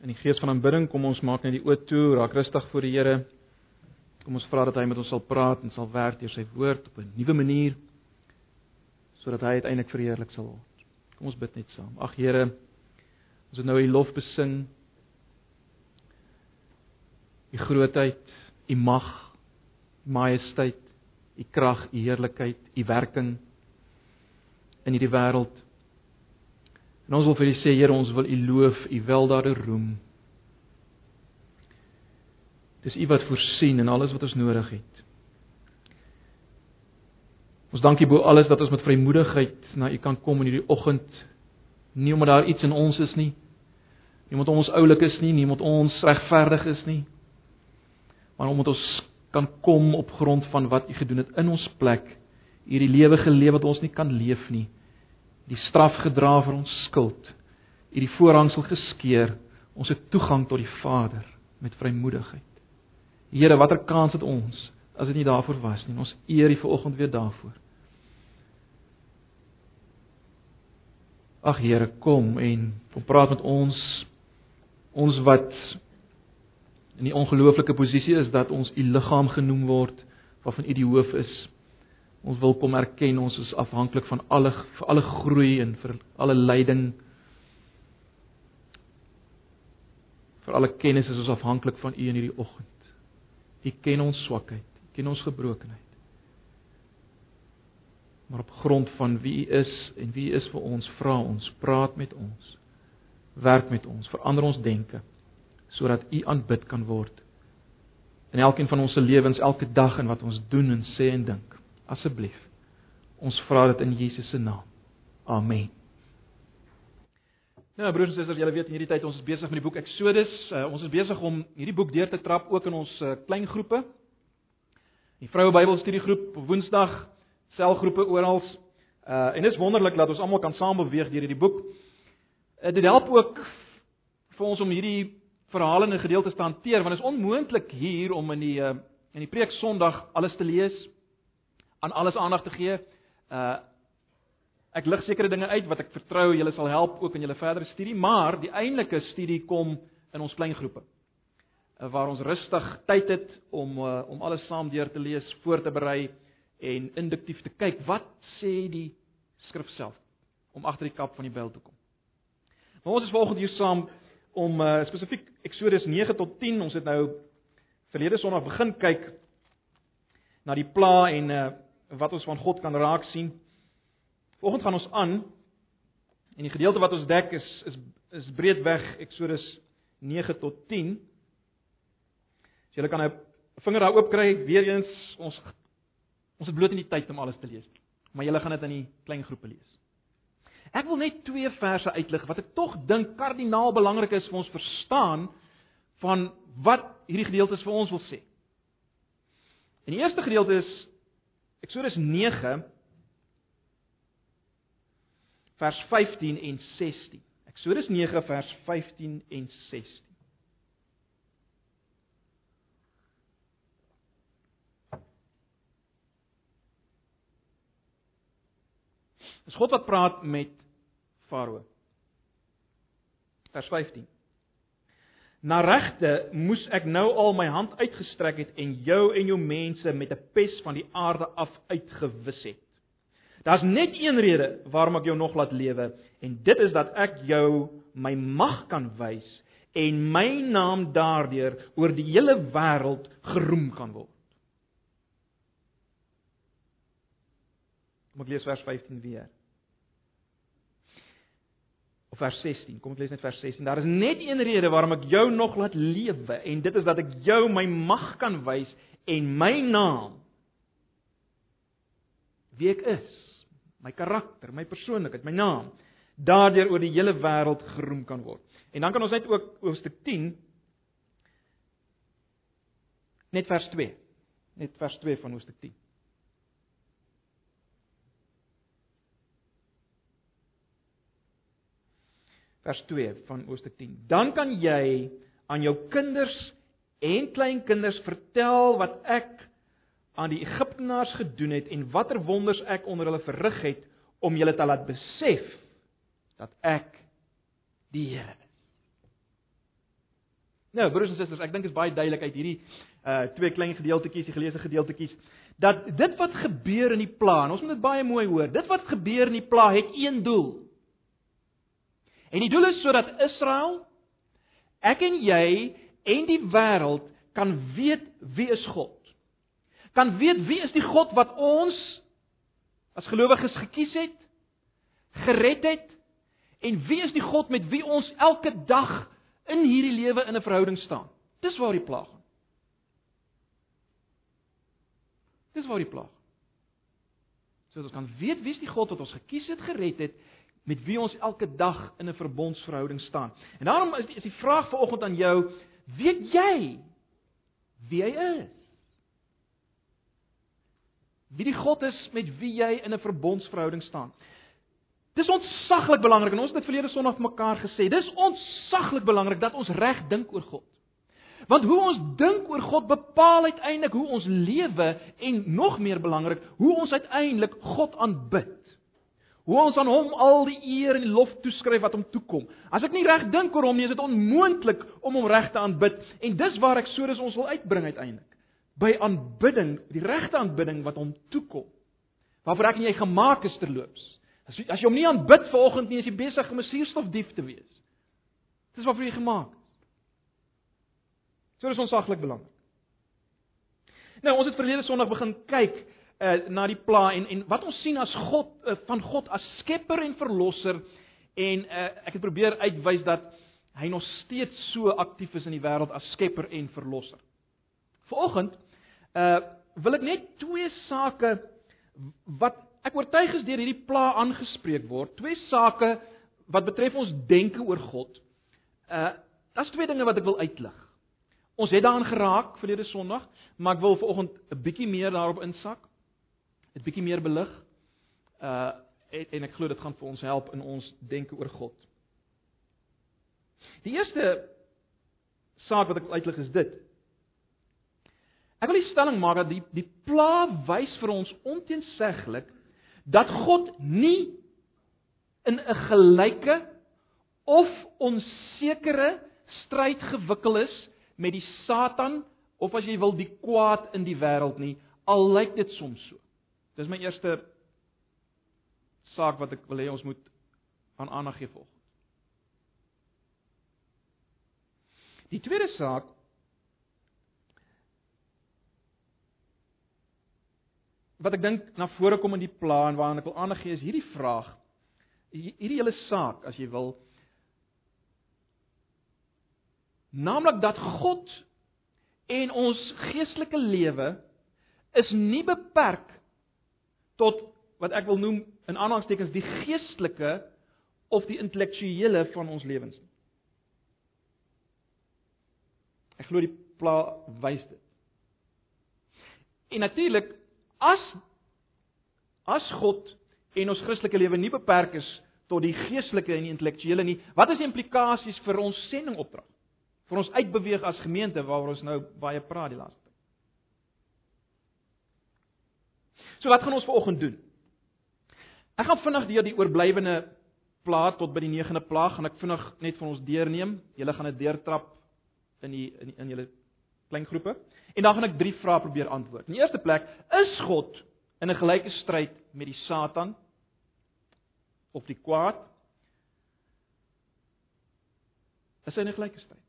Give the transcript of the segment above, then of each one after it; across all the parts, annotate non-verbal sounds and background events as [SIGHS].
In die gees van aanbidding kom ons maak net die oë toe, raak rustig voor die Here. Kom ons vra dat hy met ons sal praat en sal werk deur sy woord op 'n nuwe manier sodat hy uiteindelik verheerlik sal word. Kom ons bid net saam. Ag Here, ons het nou U lof besing. U grootheid, U mag, U majesteit, U krag, U heerlikheid, U werking in hierdie wêreld. En ons wil vir U sê, Here, ons wil U loof, U weldade roem. Dis U wat voorsien in alles wat ons nodig het. Ons dankie bo alles dat ons met vrymoedigheid na U kan kom in hierdie oggend. Nie omdat daar iets in ons is nie. Nie omdat ons oulik is nie, nie omdat ons regverdig is nie. Maar omdat ons kan kom op grond van wat U gedoen het in ons plek. Hierdie lewe geleef wat ons nie kan leef nie. Die straf gedra vir ons skuld. U die voorhangsel geskeur. Ons het toegang tot die Vader met vrymoedigheid. Here, watter kans het ons as dit nie daarvoor was nie. Ons eer U vanoggend weer daarvoor. Ag Here, kom en kom praat met ons. Ons wat in die ongelooflike posisie is dat ons U liggaam genoem word waarvan U die hoof is. Ons wil kom erken ons is afhanklik van alle vir alle groei en vir alle lyding. Vir alle kennis is ons afhanklik van U in hierdie oggend. U ken ons swakheid ken ons gebrokenheid. Maar op grond van wie U is en wie U is vir ons, vra ons, praat met ons. Werk met ons, verander ons denke sodat U aanbid kan word in elkeen van ons se lewens elke dag en wat ons doen en sê en dink. Asseblief. Ons vra dit in Jesus se naam. Amen. Nou broers en susters, julle weet in hierdie tyd ons is besig met die boek Eksodus. Uh, ons is besig om hierdie boek deur te trap ook in ons uh, klein groepe. Die vroue Bybelstudiegroep Woensdag, selgroepe oral. Uh en dis wonderlik dat ons almal kan saam beweeg deur hierdie boek. Uh, dit help ook vir ons om hierdie verhalende gedeeltes te hanteer want dit is onmoontlik hier om in die uh in die preek Sondag alles te lees, aan alles aandag te gee. Uh ek lig sekere dinge uit wat ek vertrou julle sal help ook in julle verdere studie, maar die eintlike studie kom in ons klein groepe. Eh, waar ons rustig tyd het om uh, om alles saam deur te lees, voor te berei en induktief te kyk wat sê die skrif self om agter die kap van die Bybel te kom. Maar ons is volgende hier saam om uh, spesifiek Eksodus 9 tot 10. Ons het nou verlede Sondag begin kyk na die pla en uh, wat ons van God kan raak sien. Volgende gaan ons aan en die gedeelte wat ons dek is is is breedweg Eksodus 9 tot 10. As jy kan 'n vinger daar oop kry, weer eens ons ons het bloot nie die tyd om alles te lees nie. Maar jy gaan dit in die klein groepe lees. Ek wil net twee verse uitlig wat ek tog dink kardinaal belangrik is vir ons verstaan van wat hierdie gedeeltes vir ons wil sê. En die eerste gedeelte is Eksodus 9 vers 15 en 16. Eksodus 9 vers 15 en 16. Dis God wat praat met Farao. Vers 15. Na regte moes ek nou al my hand uitgestrek het en jou en jou mense met 'n pes van die aarde af uitgewis het. Daar's net een rede waarom ek jou nog laat lewe en dit is dat ek jou my mag kan wys en my naam daardeur oor die hele wêreld geroem kan word. Kom ek lees vers 15 weer of vers 16. Kom ek lees net vers 16. Daar is net een rede waarom ek jou nog laat lewe en dit is dat ek jou my mag kan wys en my naam wie ek is, my karakter, my persoonlikheid, my naam daardeur oor die hele wêreld geroem kan word. En dan kan ons net ook hoofstuk 10 net vers 2. Net vers 2 van hoofstuk 10. Vers 2 van Hoofstuk 10. Dan kan jy aan jou kinders en kleinkinders vertel wat ek aan die Egiptenaars gedoen het en watter wonders ek onder hulle verrig het om julle te laat besef dat ek die Here is. Nou, broers en susters, ek dink dit is baie duidelik uit hierdie uh twee klein gedeeltetjies, die geleesde gedeeltetjies, dat dit wat gebeur in die plan, ons moet dit baie mooi hoor. Dit wat gebeur in die plan het een doel. En die doel is sodat Israel, ek en jy en die wêreld kan weet wie is God. Kan weet wie is die God wat ons as gelowiges gekies het, gered het en wie is die God met wie ons elke dag in hierdie lewe in 'n verhouding staan. Dis waar die plaag. Dis waar die plaag. So ons kan weet wie is die God wat ons gekies het, gered het, met wie ons elke dag in 'n verbondsverhouding staan. En daarom is die, is die vraag vanoggend aan jou, weet jy wie hy is? Wie die God is met wie jy in 'n verbondsverhouding staan. Dis ontsaglik belangrik en ons het dit verlede Sondag mekaar gesê. Dis ontsaglik belangrik dat ons reg dink oor God. Want hoe ons dink oor God bepaal uiteindelik hoe ons lewe en nog meer belangrik, hoe ons uiteindelik God aanbid. Hoe ons aan hom al die eer en die lof toeskryf wat hom toekom. As ek nie reg dink oor hom nie, is dit onmoontlik om hom reg te aanbid en dis waar ek so dis ons wil uitbring uiteindelik. By aanbidding, die regte aanbidding wat hom toekom. Waarvoor ek en jy gemaak is terloops. As jy, as jy hom nie aanbid vanoggend nie, is jy besig om 'n suurstofdief te wees. Dis waarvoor jy gemaak is. So dis onsaglik belangrik. Nou, ons het verlede Sondag begin kyk uh na die pla en en wat ons sien as God uh, van God as skepper en verlosser en uh ek het probeer uitwys dat hy nog steeds so aktief is in die wêreld as skepper en verlosser. Vanoggend uh wil ek net twee sake wat ek oortuig is deur hierdie pla aangespreek word. Twee sake wat betref ons denke oor God. Uh daar's twee dinge wat ek wil uitlig. Ons het daaraan geraak verlede Sondag, maar ek wil vanoggend 'n bietjie meer daarop insak. 'n bietjie meer belig. Uh en, en ek glo dit gaan vir ons help in ons denke oor God. Die eerste saak wat ek wil uitlig is dit. Ek wil die stelling maak dat die die pla wys vir ons onteenseglik dat God nie in 'n gelyke of onsekere stryd gewikkel is met die Satan of as jy wil die kwaad in die wêreld nie, al lyk dit soms so. Dis my eerste saak wat ek wil hê ons moet aan aandag gee volg. Die tweede saak wat ek dink na vore kom in die plan waaraan ek wil aandag gee is hierdie vraag. Hierdie hele saak, as jy wil, naamlik dat God en ons geestelike lewe is nie beperk tot wat ek wil noem in aanhalingstekens die geestelike of die intellektuele van ons lewens nie. Ek glo die pla wys dit. En natuurlik as as God en ons Christelike lewe nie beperk is tot die geestelike en die intellektuele nie, wat is die implikasies vir ons sendingopdrag? Vir ons uitbeweeg as gemeente waaroor ons nou baie praat die laaste tyd. So wat gaan ons vanoggend doen? Ek gaan vinnig deur die oorblywende plaas tot by die 9de plaag en ek vinnig net vir ons deurneem. Julle gaan dit deurtrap in die in, die, in julle klein groepe. En dan gaan ek drie vrae probeer antwoord. In die eerste plek, is God in 'n gelyke stryd met die Satan of die kwaad? Is hy in 'n gelyke stryd?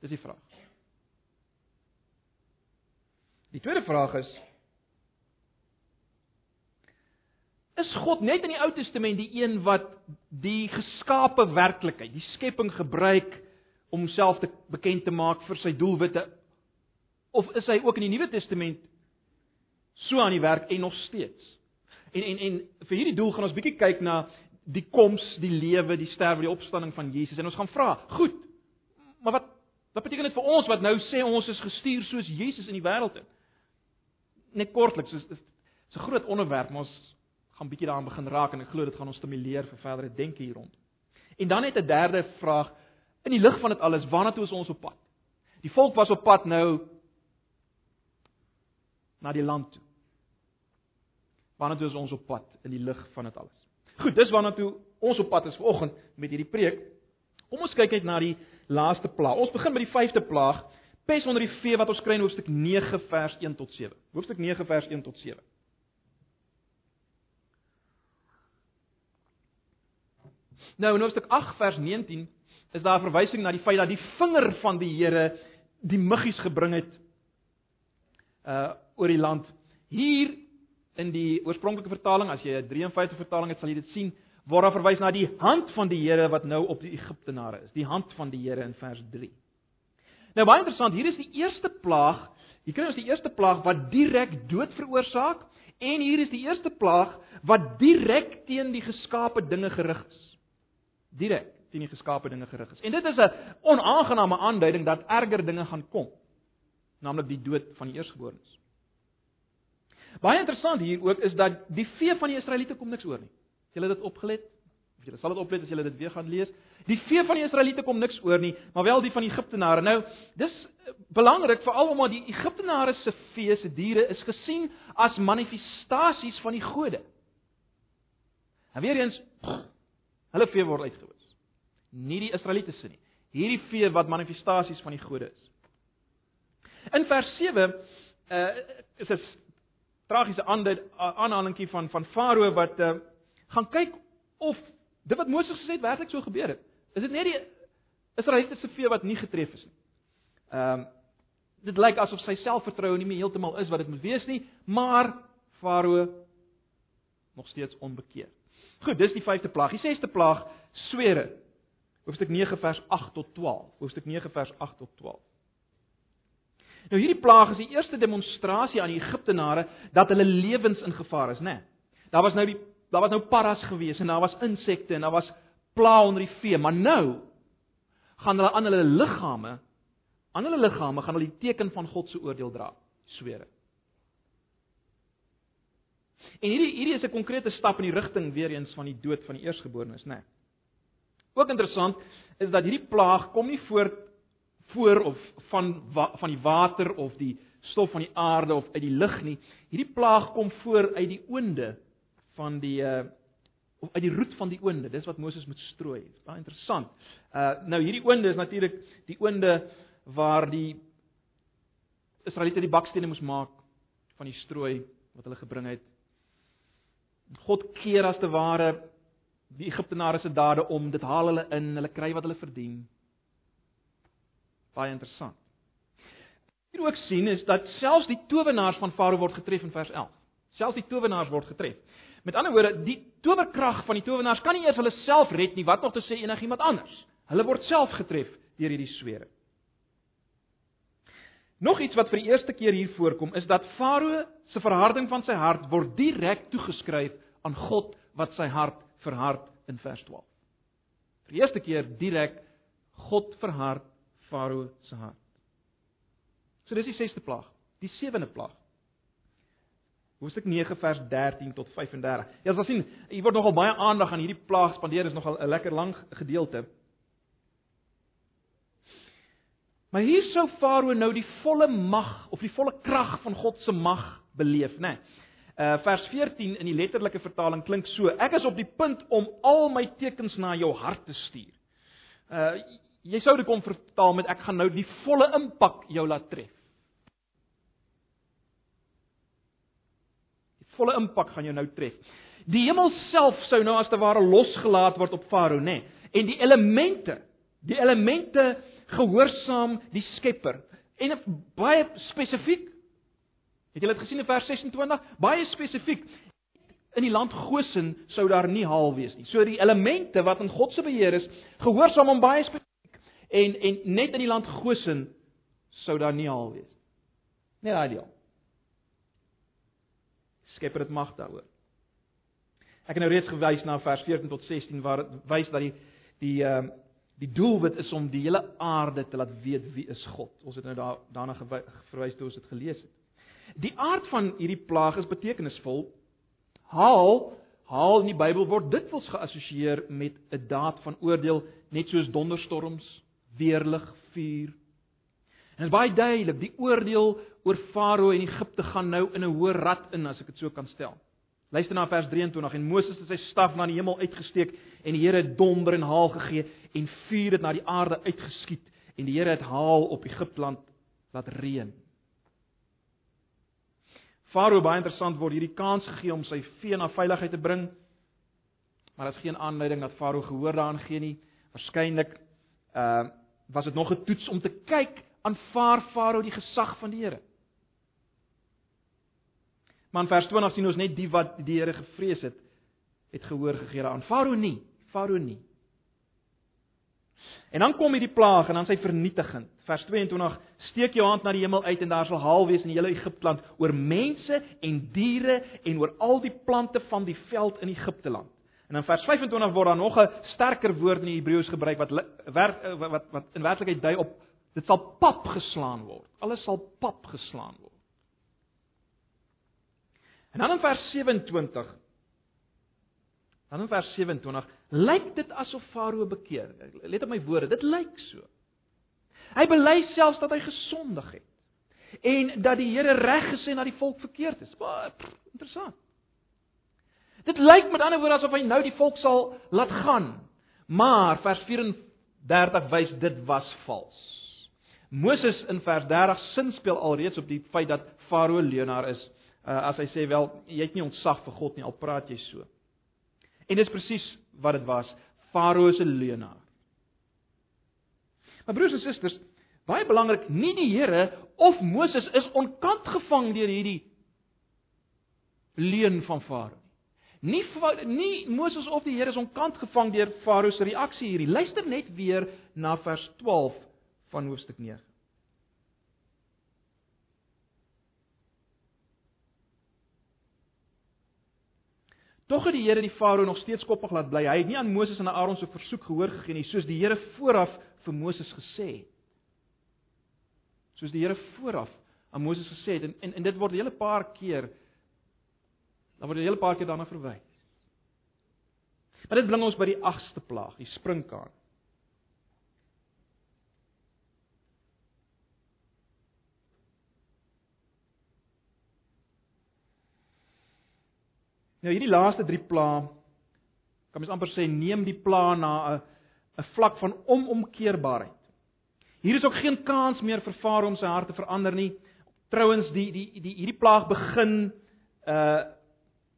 Dis die vraag. Die tweede vraag is Is God net in die Ou Testament die een wat die geskape werklikheid, die skepping gebruik om homself te bekend te maak vir sy doelwitte of is hy ook in die Nuwe Testament so aan die werk en nog steeds? En en en vir hierdie doel gaan ons bietjie kyk na die koms, die lewe, die sterwe, die opstanding van Jesus en ons gaan vra, goed. Maar wat wat beteken dit vir ons wat nou sê ons is gestuur soos Jesus in die wêreld in? Net kortliks, is is 'n groot onderwerp, maar ons gaan bietjie daaraan begin raak en ek glo dit gaan ons stimuleer vir verdere denke hier rond. En dan net 'n derde vraag in die lig van dit alles, waarna toe is ons op pad? Die volk was op pad nou na die land toe. Waarna toe is ons op pad in die lig van dit alles? Goed, dis waarna toe ons op pad is vanoggend met hierdie preek. Kom ons kyk net na die laaste plaag. Ons begin met die vyfde plaag, pes onder die vee wat ons kry in hoofstuk 9 vers 1 tot 7. Hoofstuk 9 vers 1 tot 7. Nou in hoofstuk 8 vers 19 is daar 'n verwysing na die feit dat die vinger van die Here die muggies gebring het uh oor die land. Hier in die oorspronklike vertaling, as jy 'n 53 vertaling het, sal jy dit sien, word daar verwys na die hand van die Here wat nou op die Egiptenare is. Die hand van die Here in vers 3. Nou baie interessant, hier is die eerste plaag. Hier kry ons die eerste plaag wat direk dood veroorsaak en hier is die eerste plaag wat direk teen die geskaapte dinge gerig is. Direk teen die geskaapte dinge gerig is. En dit is 'n onaangename aanduiding dat erger dinge gaan kom, naamlik die dood van die eersgeborenes. Baie interessant hier ook is dat die vee van die Israeliete kom niks oor nie. Het julle dit opgelet? Of julle sal dit oplet as julle dit weer gaan lees. Die vee van die Israeliete kom niks oor nie, maar wel die van die Egiptenare. Nou, dis belangrik veral omdat die Egiptenare se vee se diere is gesien as manifestasies van die gode. En weer eens, hulle vee word uitgewis nie die Israeliete se nie. Hierdie vee wat manifestasies van die gode is. In vers 7 uh is 'n tragiese aanhalingkie van van Farao wat uh gaan kyk of dit wat Moses gesê het werklik so gebeur het. Is dit net die Israeliete se vee wat nie getref is nie? Ehm uh, dit lyk asof sy selfvertroue nie meer heeltemal is wat dit moet wees nie, maar Farao nog steeds onbekeer. Goed, dis die 5de plaag. Die 6de plaag, swere. Hoofstuk 9 vers 8 tot 12. Hoofstuk 9 vers 8 tot 12. Nou hierdie plaag is die eerste demonstrasie aan die Egiptenare dat hulle lewens in gevaar is, né? Nee, daar was nou die daar was nou paras gewees en daar was insekte en daar was pla onder die vee, maar nou gaan hulle aan hulle liggame aan hulle liggame gaan hulle die teken van God se oordeel dra, swere. En hierdie hierdie is 'n konkrete stap in die rigting weer eens van die dood van die eersgeborenes, né? Nee. Ook interessant is dat hierdie plaag kom nie voort voor of van van die water of die stof van die aarde of uit die lug nie. Hierdie plaag kom voor uit die oonde van die uh of uit die roet van die oonde. Dis wat Moses moet strooi. Dit is baie interessant. Uh nou hierdie oonde is natuurlik die oonde waar die Israeliete die bakstene moes maak van die strooi wat hulle gebring het. God keer as te ware die Egiptenare se dade om, dit haal hulle in, hulle kry wat hulle verdien. Baie interessant. Hier ook sien is dat selfs die towenaars van Farao word getref in vers 11. Selfs die towenaars word getref. Met ander woorde, die towerkrag van die towenaars kan nie eers hulle self red nie, wat nog te sê enigiemand anders. Hulle word self getref deur hierdie swere. Nog iets wat vir die eerste keer hier voorkom, is dat Farao se verharding van sy hart word direk toegeskryf aan God wat sy hart verhard in vers 12. Vir die eerste keer direk God verhard Farao se hart. So dis die 6ste plaag, die 7de plaag. Hoofstuk 9 vers 13 tot 35. Ja, as sien, hier word nogal baie aandag aan hierdie plaag spandeer, is nogal 'n lekker lang gedeelte. Maar hier sou Farao nou die volle mag of die volle krag van God se mag beleef, né? Nee. Uh vers 14 in die letterlike vertaling klink so: Ek is op die punt om al my tekens na jou hart te stuur. Uh jy sou dit kon vertaal met ek gaan nou die volle impak jou laat tref. Die volle impak gaan jou nou tref. Die hemel self sou nou as te ware losgelaat word op Farao, nê? Nee. En die elemente, die elemente gehoorsaam die Skepper. En baie spesifiek Het julle dit gesien in vers 26? Baie spesifiek. In die land Gosen sou daar nie haal wees nie. So die elemente wat in God se beheer is, gehoorsaam hom baie spesifiek. En en net in die land Gosen sou daar nie haal wees nie. Net daai deel. Skepper het mag daaroor. Ek het nou reeds gewys na vers 14 tot 16 waar dit wys dat die die ehm uh, die doelwit is om die hele aarde te laat weet wie is God. Ons het nou daar daarna verwys toe ons dit gelees het. Die aard van hierdie plaag is betekenisvol. Haal, haal in die Bybel word dikwels geassosieer met 'n daad van oordeel, net soos donderstorms, weerlig, vuur. En dit is baie duidelik, die oordeel oor Farao en Egipte gaan nou in 'n hoë rad in as ek dit so kan stel. Luister na vers 23 en Moses het sy staf na die hemel uitgesteek en die Here het donder en haal gegee en vuur het na die aarde uitgeskiet en die Here het haal op Egipteland laat reën. Farao baie interessant word hierdie kans gegee om sy vee na veiligheid te bring. Maar daar's geen aanleiding dat Farao gehoor daaraan gee nie. Waarskynlik uh was dit nog 'n toets om te kyk aanvaar Farao die gesag van die Here. Maar in vers 20 sien ons net die wat die Here gevrees het, het gehoor gegee daaraan. Farao nie, Farao nie. En dan kom hierdie plaag en dan sy vernietiging. Vers 22: Steek jou hand na die hemel uit en daar sal haal wees in die hele Egipteland oor mense en diere en oor al die plante van die veld in Egipteland. En in vers 25 word daar nog 'n sterker woord in die Hebreëus gebruik wat werk wat wat, wat in werklikheid dui op dit sal pap geslaan word. Alles sal pap geslaan word. En dan in vers 27 Dan in vers 27 lyk dit asof Farao bekeer. Let op my woorde, dit lyk so. Hy bely selfs dat hy gesondig het en dat die Here reg gesê na die volk verkeerd is. Baie interessant. Dit lyk met ander woorde asof hy nou die volk sal laat gaan. Maar vers 34 wys dit was vals. Moses in vers 30 sin speel alreeds op die feit dat Farao leienaar is. Uh, as hy sê wel, jy het nie ontzag vir God nie al praat jy so. En dis presies wat dit was, Farao se leenaar. Maar broers en susters, baie belangrik, nie die Here of Moses is onkant gevang deur hierdie leen van Farao nie. Nie nie Moses of die Here is onkant gevang deur Farao se reaksie hierdie. Luister net weer na vers 12 van hoofstuk 9. Tog het die Here die Farao nog steeds koppig laat bly. Hy het nie aan Moses en Aaron se versoek gehoor gegee nie, soos die Here vooraf vir Moses gesê het. Soos die Here vooraf aan Moses gesê het en en, en dit word 'n hele paar keer dan word 'n hele paar keer daarna verwys. Maar dit bring ons by die 8ste plaag, die sprinkaan. Nou hierdie laaste 3 plaae kan mens amper sê neem die plaae na 'n 'n vlak van onomkeerbaarheid. Hier is ook geen kans meer vir Farao om sy hart te verander nie. Trouwens die die die hierdie plaag begin uh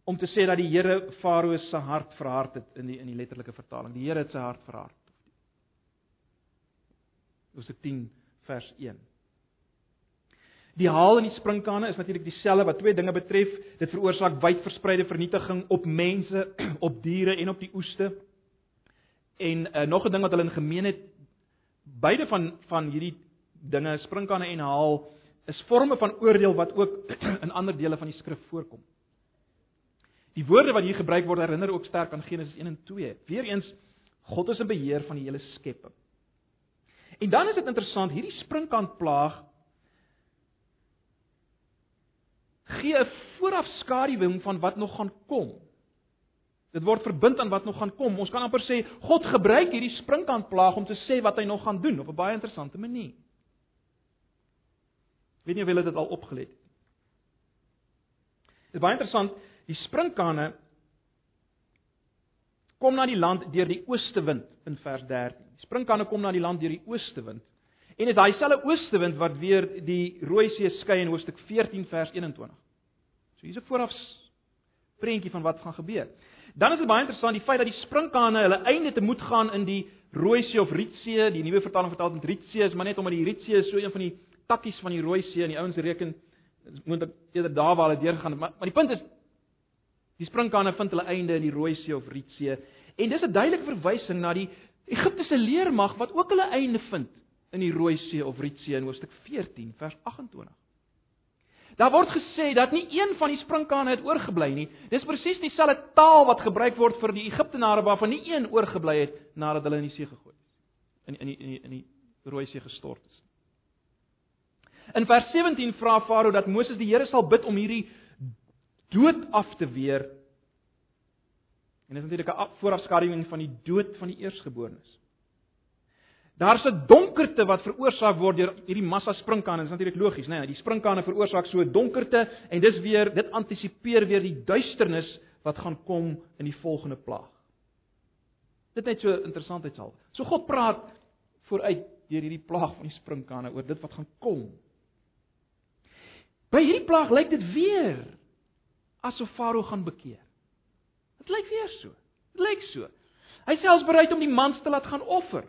om te sê dat die Here Farao se hart verhard het in die in die letterlike vertaling. Die Here het sy hart verhard. Hoofstuk 10 vers 1. Die haal en die sprinkane is natuurlik dieselfde wat twee dinge betref. Dit veroorsaak wyd verspreide vernietiging op mense, [CLEARS THROAT] op diere en op die oeste. En uh, nog 'n ding wat hulle in gemeen het, beide van van hierdie dinge, sprinkane en haal, is forme van oordeel wat ook [CLEARS THROAT] in ander dele van die skrif voorkom. Die woorde wat hier gebruik word herinner ook sterk aan Genesis 1 en 2. Weereens God is in beheer van die hele skepping. En dan is dit interessant, hierdie sprinkaanplaag gee 'n voorafskaduwing van wat nog gaan kom. Dit word verbind aan wat nog gaan kom. Ons kan amper sê God gebruik hierdie sprinkaanplaag om te sê wat hy nog gaan doen op 'n baie interessante manier. Ek weet nie of julle dit al opgelet het. Dit is baie interessant, die sprinkane kom na die land deur die ooste wind in vers 13. Die sprinkane kom na die land deur die ooste wind. En dit is daai selfde ooste wind wat weer die Rooi See skei in hoofstuk 14 vers 21. So hier's 'n vooraf prentjie van wat gaan gebeur. Dan is dit baie interessant die feit dat die sprinkane hulle einde te moet gaan in die Rooi See of Rietsee, die nuwe vertaling vertaal met Rietsee is maar net omdat die Rietsee so een van die takkies van die Rooi See en die ouens reken moet dit eerder daar waar hulle deurgaan, maar maar die punt is die sprinkane vind hulle einde in die Rooi See of Rietsee en dis 'n duidelike verwysing na die Egiptiese leermag wat ook hulle einde vind in die Rooi See of Rietsee in hoofstuk 14 vers 28. Daar word gesê dat nie een van die sprinkane het oorgebly nie. Dis presies dieselfde taal wat gebruik word vir die Egiptenare waarvan nie een oorgebly het nadat hulle in die see gegooi is. In in die in die, in die Rooi See gestort is. In vers 17 vra Farao dat Moses die Here sal bid om hierdie dood af te weer. En dis natuurlik 'n voorafskaduwing van die dood van die eersgeborenes. Daar's 'n donkerte wat veroorsaak word deur hierdie massa sprinkane. Dit is natuurlik logies, né? Nee, die sprinkane veroorsaak so 'n donkerte en dis weer dit antisipeer weer die duisternis wat gaan kom in die volgende plaag. Dit net so interessantheidshalwe. So God praat vooruit deur hierdie plaag van die sprinkane oor dit wat gaan kom. By hierdie plaag lyk dit weer asof Farao gaan bekeer. Dit lyk weer so. Dit lyk so. Hy selfs bereid om die mans te laat gaan offer.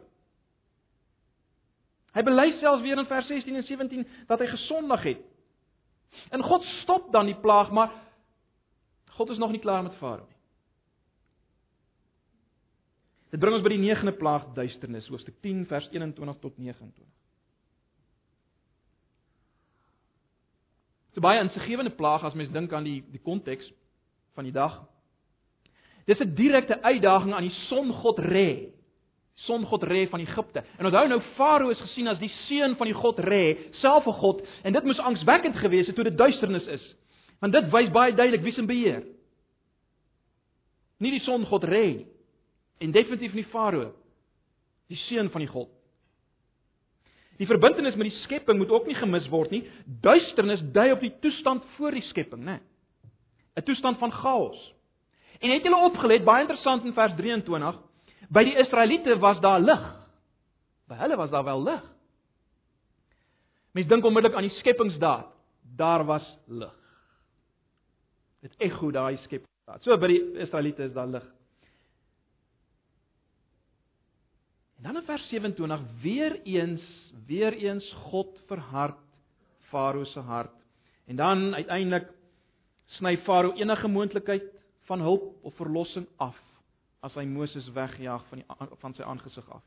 Hy bely selfs weer in vers 16 en 17 dat hy gesondig het. En God stop dan die plaag, maar God is nog nie klaar met Farao nie. Dit bring ons by die 9de plaag duisternis, hoofstuk 10 vers 21 tot 29. So baie insiggewende plaag as mens dink aan die die konteks van die dag. Dis 'n direkte uitdaging aan die songod Re songod Re van Egipte. En onthou nou Farao is gesien as die seun van die god Re, self 'n god, en dit moes angswekkend gewees het toe dit duisternis is. Want dit wys baie duidelik wie se beheer. Nie die songod Re en definitief nie Farao, die seun van die god. Die verbintenis met die skepping moet ook nie gemis word nie. Duisternis dui op die toestand voor die skepping, né? 'n Toestand van chaos. En het julle opgelet, baie interessant in vers 23, By die Israeliete was daar lig. By hulle was daar wel lig. Mense dink onmiddellik aan die skepingsdaad. Daar was lig. Dit ekho daai skepingsdaad. So by die Israeliete is daar lig. En dan in vers 27 weer eens, weer eens God verhard Farao se hart. En dan uiteindelik sny Farao enige moontlikheid van hulp of verlossing af as hy Moses wegjaag van die van sy aangesig af.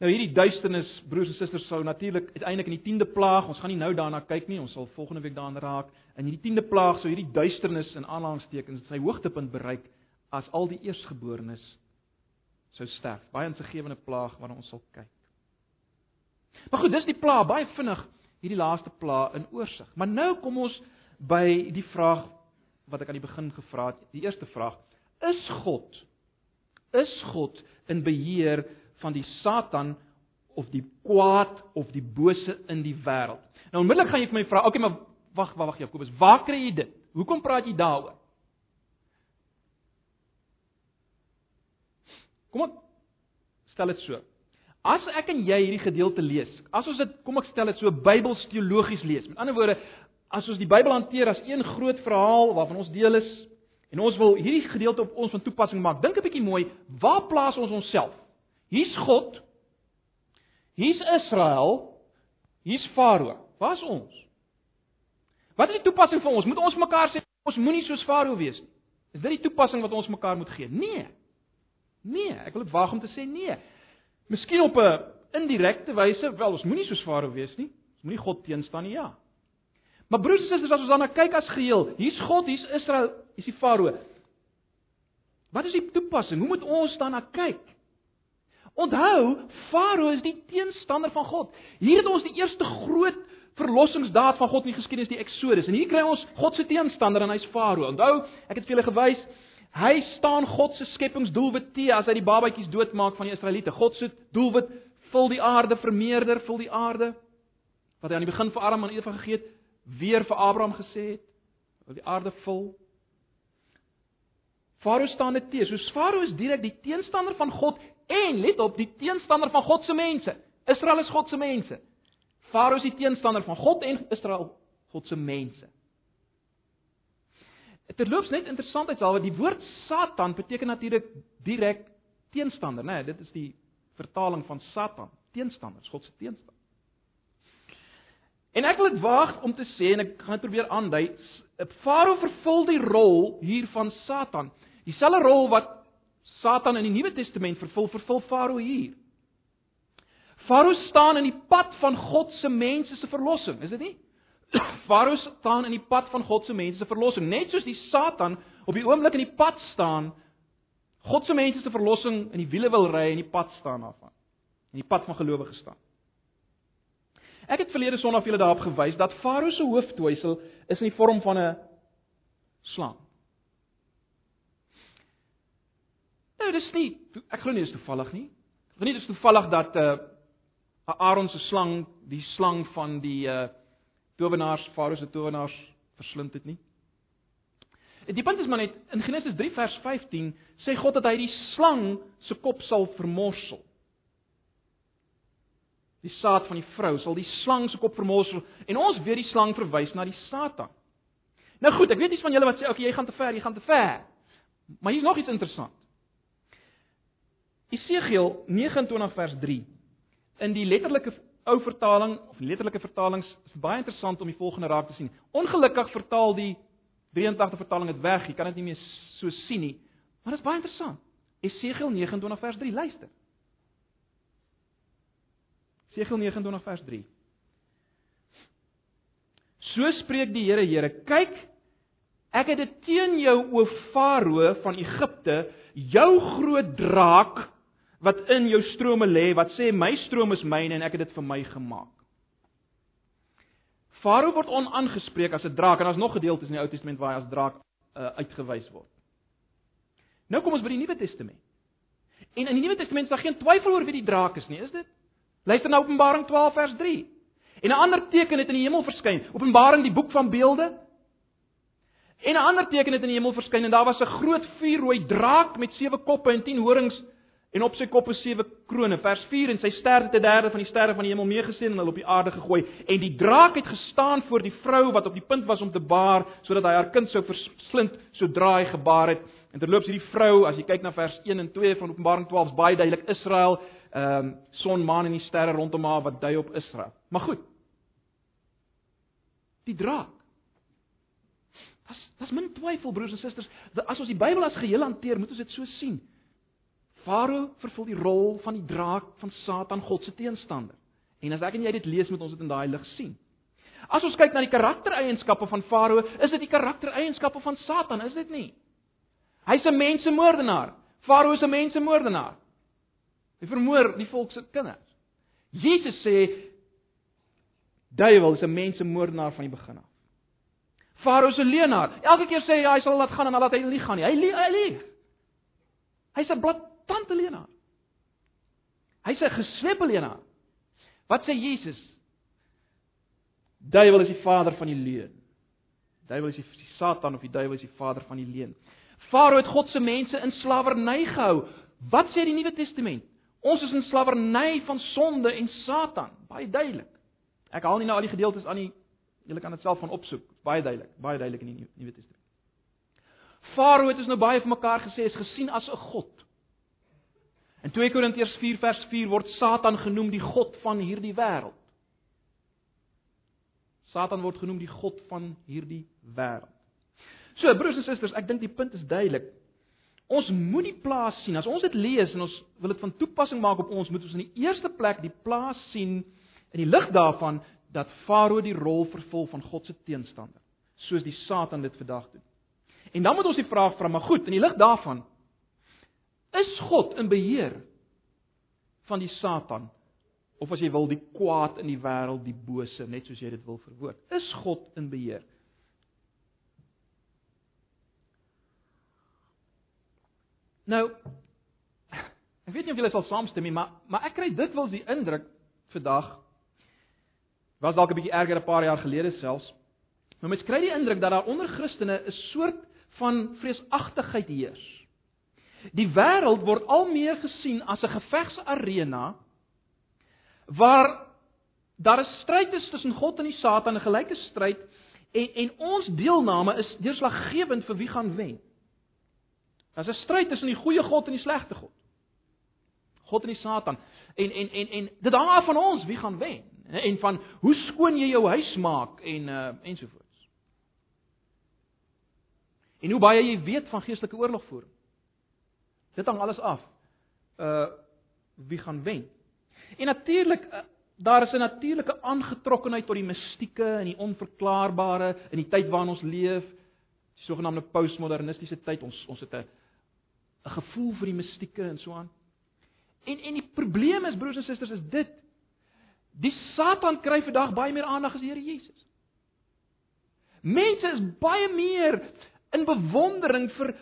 Nou hierdie duisternis, broers en susters, sou natuurlik uiteindelik in die 10de plaag, ons gaan nie nou daarna kyk nie, ons sal volgende week daaraan raak. In hierdie 10de plaag sou hierdie duisternis in aanhalingstekens sy hoogtepunt bereik as al die eersgeborenes sou sterf. Baie insiggewende plaag waarna ons sal kyk. Maar goed, dis die plaag, baie vinnig hierdie laaste plaag in oorsig. Maar nou kom ons by die vraag wat ek aan die begin gevra het, die eerste vraag is God is God in beheer van die Satan of die kwaad of die bose in die wêreld. Nou onmiddellik gaan jy vir my vra, okay, maar wag, wag, wag Jakobus, waar kry jy dit? Hoekom praat jy daaroor? Kom ek stel dit so. As ek en jy hierdie gedeelte lees, as ons dit kom ek stel dit so Bybels teologies lees. Met ander woorde, as ons die Bybel hanteer as een groot verhaal waarvan ons deel is, En ons wil hierdie gedeelte op ons van toepassing maak. Dink 'n bietjie mooi, waar plaas ons onsself? Hier's God. Hier's Israel. Hier's Farao. Waar's ons? Wat is die toepassing vir ons? Moet ons mekaar sê ons moenie soos Farao wees nie? Is dit die toepassing wat ons mekaar moet gee? Nee. Nee, ek wil dit waag om te sê nee. Miskien op 'n indirekte wyse, wel ons moenie soos Farao wees nie. Ons moenie God teenstaan nie, ja. Maar broers en susters, as ons daarna kyk as geheel, hier's God, hier's Israel, hier's die Farao. Wat is die toepassing? Hoe moet ons daarna kyk? Onthou, Farao is die teenstander van God. Hier het ons die eerste groot verlossingsdaad van God in die geskiedenis, die Exodus. En hier kry ons God se teenstander en hy's Farao. Onthou, ek het vir julle gewys, hy staan God se skepingsdoelwit te as hy die babatjies doodmaak van die Israeliete. God se doelwit vul die aarde, vermeerder, vul die aarde wat hy aan die begin vir Adam en Eva gegee het weer vir Abraham gesê het, wil die aarde vul. Farao staan dit teë. So Farao is direk die teenstander van God en let op, die teenstander van God se mense. Israel is God se mense. Farao is die teenstander van God en Israel, God se mense. Terloops net interessantheidshalwe, die woord Satan beteken natuurlik direk teenstander, né? Nee, dit is die vertaling van Satan, teenstander, God se teenstander. En ek wil dit waag om te sê en ek gaan dit probeer aandui, Farao vervul die rol hier van Satan. Dieselfde rol wat Satan in die Nuwe Testament vervul, vervul Farao hier. Farao staan in die pad van God se mense se verlossing, is dit nie? [CLEARS THROAT] Farao staan in die pad van God se mense se verlossing, net soos die Satan op die oomblik in die pad staan God se mense se verlossing in die wiele wil ry en die pad staan daarvan. In die pad van gelowige staan. Ek het verlede Sondag vir julle daarop gewys dat Farao se hooftoesel is in die vorm van 'n slang. Nou dis nie ek glo nie dis toevallig nie. nie dis toevallig dat 'n uh, Aaron se slang die slang van die uh towenaars, Farao se towenaars verslind het nie. Die punt is maar net in Genesis 3 vers 15 sê God dat hy die slang se kop sal vermorsel. Die saad van die vrou sal die slang se kop vermorsel en ons weet die slang verwys na die Satan. Nou goed, ek weet iets van julle wat sê, okay, jy gaan te ver, jy gaan te ver. Maar hier's nog iets interessant. Esegiel 29 vers 3. In die letterlike ou vertaling of letterlike vertalings is baie interessant om die volgende raak te sien. Ongelukkig vertaal die 83 vertaling dit weg. Jy kan dit nie meer so sien nie. Maar dit is baie interessant. Esegiel 29 vers 3, luister. Esegiel 29 vers 3. So spreek die Here, Here, kyk, ek het dit teen jou o Farao van Egipte, jou groot draak wat in jou strome lê, wat sê my stroom is myne en ek het dit vir my gemaak. Farao word onaangespreek as 'n draak en daar's nog gedeeltes in die Ou Testament waar hy as draak uh, uitgewys word. Nou kom ons by die Nuwe Testament. En in die Nuwe Testament is daar geen twyfel oor wie die draak is nie, is dit? Luister na Openbaring 12 vers 3. En 'n ander teken het in die hemel verskyn. Openbaring die boek van beelde. En 'n ander teken het in die hemel verskyn en daar was 'n groot vuurrooi draak met sewe koppe en 10 horings en op sy kop is sewe krones. Vers 4 en sy ster het 'n derde van die sterre van die hemel meegesien en hulle op die aarde gegooi. En die draak het gestaan voor die vrou wat op die punt was om te baar sodat hy haar kind sou verslind sodra hy gebaar het. En terloops hierdie vrou, as jy kyk na vers 1 en 2 van Openbaring 12, is baie duidelik Israel, ehm um, son, maan en die sterre rondom haar wat dui op Israel. Maar goed. Die draak. Das das min twyfel broers en susters, as ons die Bybel as geheel hanteer, moet ons dit so sien. Farao vervul die rol van die draak van Satan, God se teenstander. En as ek en jy dit lees, moet ons dit in daai lig sien. As ons kyk na die karaktereienskappe van Farao, is dit die karaktereienskappe van Satan, is dit nie? Hy's 'n mensemoordenaar. Farao is 'n mensemoordenaar. Hy vermoor die volk se kinders. Jesus sê duiwel is 'n mensemoordenaar van die begin af. Farao se leenaar. Elke keer sê hy hy sal laat gaan en dan laat hy nie gaan nie. Hy lieg, hy lieg. Hy's 'n blad tante Lena. Hy sê geslepe Lena. Wat sê Jesus? Duiwel is die vader van die leuen. Duiwel is die, die Satan of die duiwel is die vader van die leuen. Farao het God se mense in slawerny gehou. Wat sê die Nuwe Testament? Ons is in slawerny van sonde en Satan, baie duidelik. Ek haal nie nou al die gedeeltes aan nie. Julle kan dit self van opsoek. Baie duidelik, baie duidelik in die Nuwe Testament. Farao het ons nou baie vir mekaar gesê is gesien as 'n god. In 2 Korintiërs 4 vers 4 word Satan genoem die god van hierdie wêreld. Satan word genoem die god van hierdie wêreld. So broers en susters, ek dink die punt is duidelik. Ons moet die plaas sien. As ons dit lees en ons wil dit van toepassing maak op ons, moet ons in die eerste plek die plaas sien in die lig daarvan dat Farao die rol vervul van God se teenstander, soos die Satan dit vandag doen. En dan moet ons die vraag vra, maar goed, in die lig daarvan, Is God in beheer van die Satan of as jy wil die kwaad in die wêreld, die bose, net soos jy dit wil verwoord? Is God in beheer? Nou [SIGHS] ek weet nie of julle sal saamstem nie, maar maar ek kry dikwels die indruk vandag was dalk 'n bietjie erger 'n paar jaar gelede selfs. Maar mens kry die indruk dat daar onder Christene 'n soort van vreesagtigheid heers. Die wêreld word al meer gesien as 'n gevegsarena waar daar 'n stryd is tussen God en die Satan, 'n gelyke stryd en en ons deelname is deurslaggewend vir wie gaan wen. Daar's 'n stryd tussen die goeie God en die slegte God. God en die Satan. En en en en dit hang af van ons wie gaan wen en van hoe skoon jy jou huis maak en uh ensovoorts. En hoe baie jy weet van geestelike oorlogvoering. Dit hang alles af. Uh wie gaan wen? En natuurlik uh, daar is 'n natuurlike aangetrokkenheid tot die mistieke en die onverklaarbare in die tyd waarin ons leef, die sogenaamde postmodernistiese tyd. Ons ons het 'n 'n gevoel vir die mistieke en so aan. En en die probleem is broers en susters is dit die Satan kry vandag baie meer aandag as die Here Jesus. Mense is baie meer in bewondering vir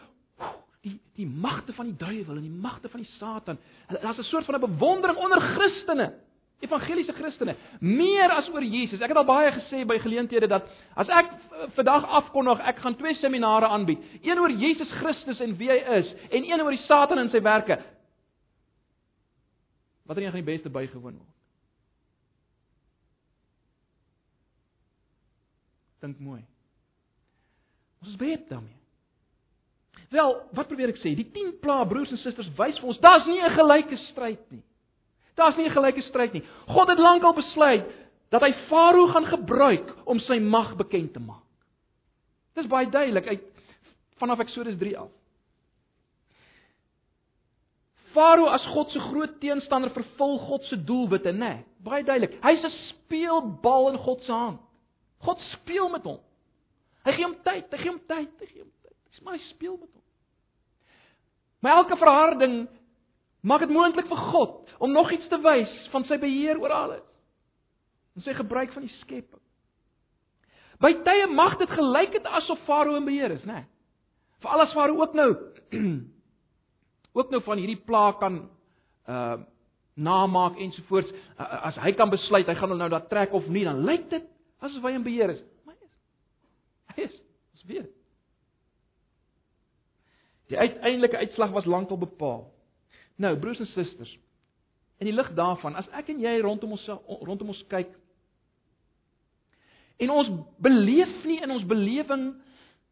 Die die magte van die duiwel en die magte van die Satan. Daar's 'n soort van 'n bewondering onder Christene. Evangeliese Christene, meer as oor Jesus. Ek het al baie gesê by geleenthede dat as ek vandag afkondig, ek gaan twee seminare aanbied. Een oor Jesus Christus en wie hy is en een oor die Satan en sy werke. Watter een gaan die beste bygewoon word? Dink mooi. Ons is baie daarmee. Wel, wat probeer ek sê? Die 10 pla broers en susters wys vir ons daar's nie 'n gelyke stryd nie. Daar's nie 'n gelyke stryd nie. God het lankal besluit dat hy Farao gaan gebruik om sy mag bekend te maak. Dit is baie duidelik uit vanaf Eksodus 3 af. Farao as God se groot teenstander vervul God se doelwitte, né? Nee, baie duidelik. Hy's 'n speelbal in God se hand. God speel met hom. Hy gee hom tyd, hy gee hom tyd, hy gee hom tyd. Dis maar hy speel met hom. Maar elke verharding maak dit moontlik vir God om nog iets te wys van sy beheer oor alles. En sy gebruik van die skepping. By tye mag dit gelyk het asof Farao in beheer is, né? Nee. Vir alles Farao ook nou [CLEARS THROAT] ook nou van hierdie plaag kan uh namaak ensovoorts uh, as hy kan besluit hy gaan nou daar trek of nie dan lyk dit asof hy in beheer is. Maar is. Hy is. Ons weet. Die uiteindelike uitslag was lankal bepaal. Nou, broers en susters, in die lig daarvan, as ek en jy rondom ons rondom ons kyk en ons beleef nie in ons belewing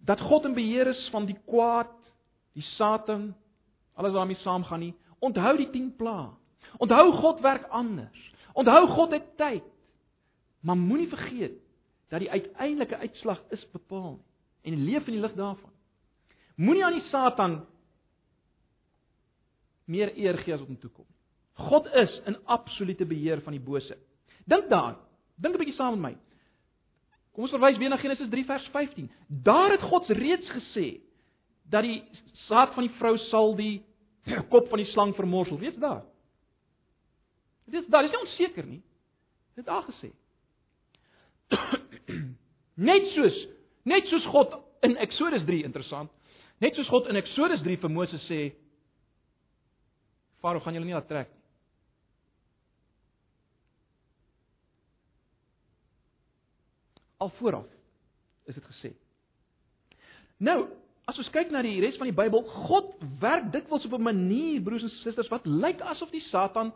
dat God in beheer is van die kwaad, die Satan, alles wat daarmee saamgaan nie, onthou die 10 plaae. Onthou God werk anders. Onthou God het tyd. Maar moenie vergeet dat die uiteindelike uitslag is bepaal en leef in die lig daarvan. Moenie aan die Satan meer eer gee as wat hom toe kom. God is in absolute beheer van die bose. Dink daaraan. Dink 'n bietjie saam met my. Kom ons verwys weer na Genesis 3 vers 15. Daar het God reeds gesê dat die saad van die vrou sal die kop van die slang vermorsel. Weet jy daar? Dit is daar, is nie onseker nie. Dit daar gesê. [CLEARS THROAT] net soos net soos God in Eksodus 3 interessant. Net soos God in Eksodus 3 vir Moses sê Farao gaan julle nie laat trek nie. Al vooraf is dit gesê. Nou, as ons kyk na die res van die Bybel, God werk dikwels op 'n manier, broers en susters, wat lyk asof die Satan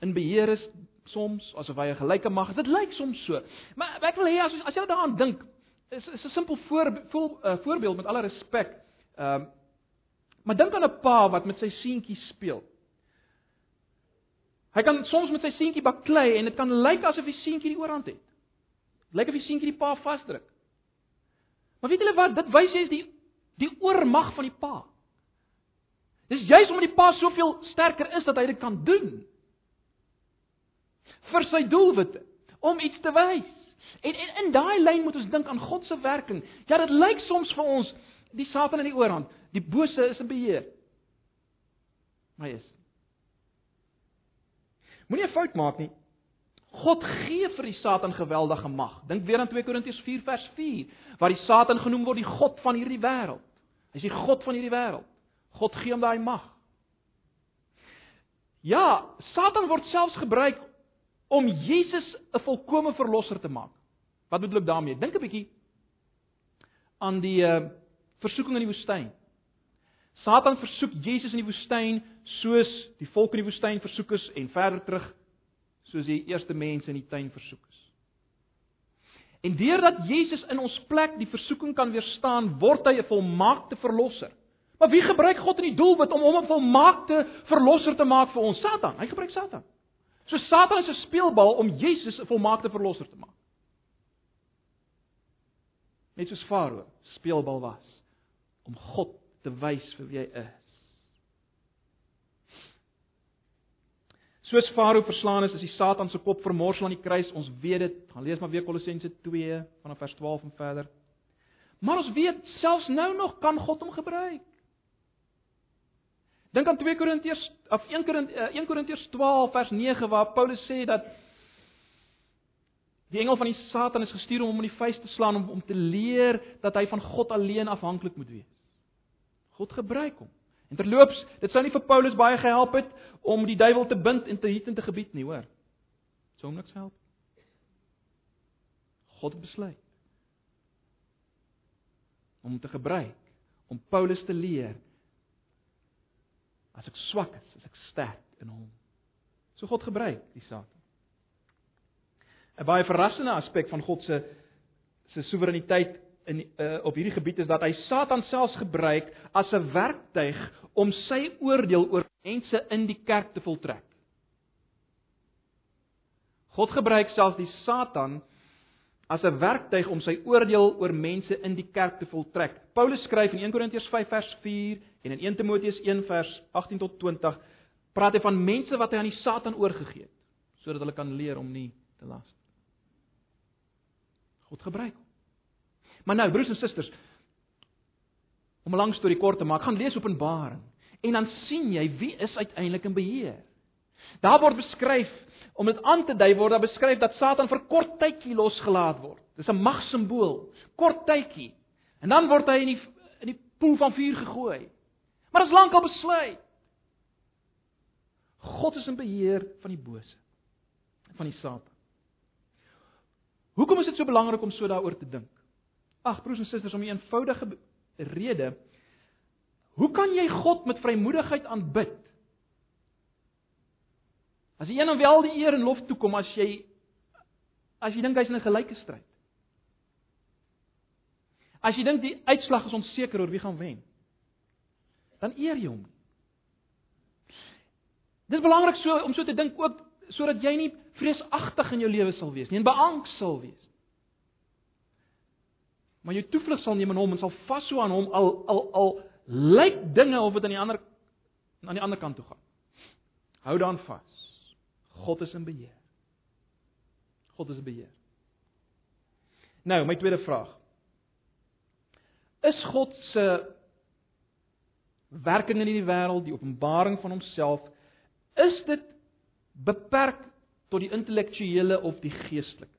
in beheer is soms asof hy 'n gelyke mag het. Dit lyk soms so. Maar ek wil hê as as jy daaraan dink, is is 'n simpel voor, voor, uh, voorbeeld met alle respek. Ehm uh, Maar dink aan 'n pa wat met sy seentjie speel. Hy kan soms met sy seentjie baklei en dit kan lyk asof die seentjie die oorhand het. Lyk of die seentjie die pa vasdruk. Maar weet julle wat? Dit wys jy is die die oormag van die pa. Dis juis omdat die pa soveel sterker is dat hy dit kan doen. vir sy doelwitte om iets te wys. En en in daai lyn moet ons dink aan God se werking. Ja, dit lyk soms vir ons die Satan in die oorhand. Die bose is in beheer. Maar is. Moenie 'n fout maak nie. God gee vir die Satan geweldige mag. Dink weer aan 2 Korintiërs 4 vers 4, waar die Satan genoem word die god van hierdie wêreld. Hy's die god van hierdie wêreld. God gee hom daai mag. Ja, Satan word selfs gebruik om Jesus 'n volkomme verlosser te maak. Wat bedoel ek daarmee? Dink 'n bietjie aan die uh, versoeking in die woestyn. Satan versoek Jesus in die woestyn soos die volk in die woestyn versoek is en verder terug soos die eerste mense in die tuin versoek is. En deurdat Jesus in ons plek die versoeking kan weerstaan, word hy 'n volmaakte verlosser. Maar wie gebruik God in die doelwit om hom 'n volmaakte verlosser te maak vir ons? Satan. Hy gebruik Satan. So Satan is 'n speelbal om Jesus 'n volmaakte verlosser te maak. Net soos Farao speelbal was om God te wys vir wie hy is. Soos Farao verslaan is, is die Satan se kop vermorsel aan die kruis. Ons weet dit. Gaan lees maar weer Kolossense 2 vanaf vers 12 en verder. Maar ons weet selfs nou nog kan God hom gebruik. Dink aan 2 Korintiërs of 1 Korintiërs 1 Korintiërs 12 vers 9 waar Paulus sê dat die engel van die Satan is gestuur om hom in die vuis te slaan om om te leer dat hy van God alleen afhanklik moet wees. God gebruik hom. En terloops, dit sou nie vir Paulus baie gehelp het om die duiwel te bind en te hiet en te gebied nie, hoor. Sou niks help. God besluit om te gebruik om Paulus te leer as ek swak is, as ek sterk in hom. So God gebruik die saak. 'n Baie verrassende aspek van God se se soewereiniteit in uh, op hierdie gebied is dat hy Satan selfs gebruik as 'n werktuig om sy oordeel oor mense in die kerk te voltrek. God gebruik selfs die Satan as 'n werktuig om sy oordeel oor mense in die kerk te voltrek. Paulus skryf in 1 Korintiërs 5 vers 4 en in 1 Timoteus 1 vers 18 tot 20 praat hy van mense wat hy aan die Satan oorgegee het sodat hulle kan leer om nie te las. God gebruik hom. Maar nou, broers en susters, om 'n lang storie kort te maak, gaan lees Openbaring en dan sien jy wie is uiteindelik in beheer. Daar word beskryf om dit aan te dui word daar beskryf dat Satan vir kort tydjie losgelaat word. Dis 'n magsimbool, kort tydjie. En dan word hy in die in die poel van vuur gegooi. Maar dit is lankal besluit. God is in beheer van die bose, van die Satan. Hoekom is dit so belangrik om so daaroor te dink? Ag broers en susters, om 'n eenvoudige rede. Hoe kan jy God met vrymoedigheid aanbid? As jy een en wel die eer en lof toekom as jy as jy dink hy's in 'n gelyke stryd. As jy dink die uitslag is onseker oor wie gaan wen, dan eer jy hom. Dit is belangrik so om so te dink ook sodat jy nie vreesagtig in jou lewe sal wees nie en beangst sal wees. Maar jy toevlug sal neem in hom en sal vashou aan hom al al al lyk dinge of dit aan die ander aan die ander kant toe gaan. Hou dan vas. God is in beheer. God is in beheer. Nou, my tweede vraag. Is God se werking in hierdie wêreld, die openbaring van homself, is dit beperk tot die intellektuele of die geestelike?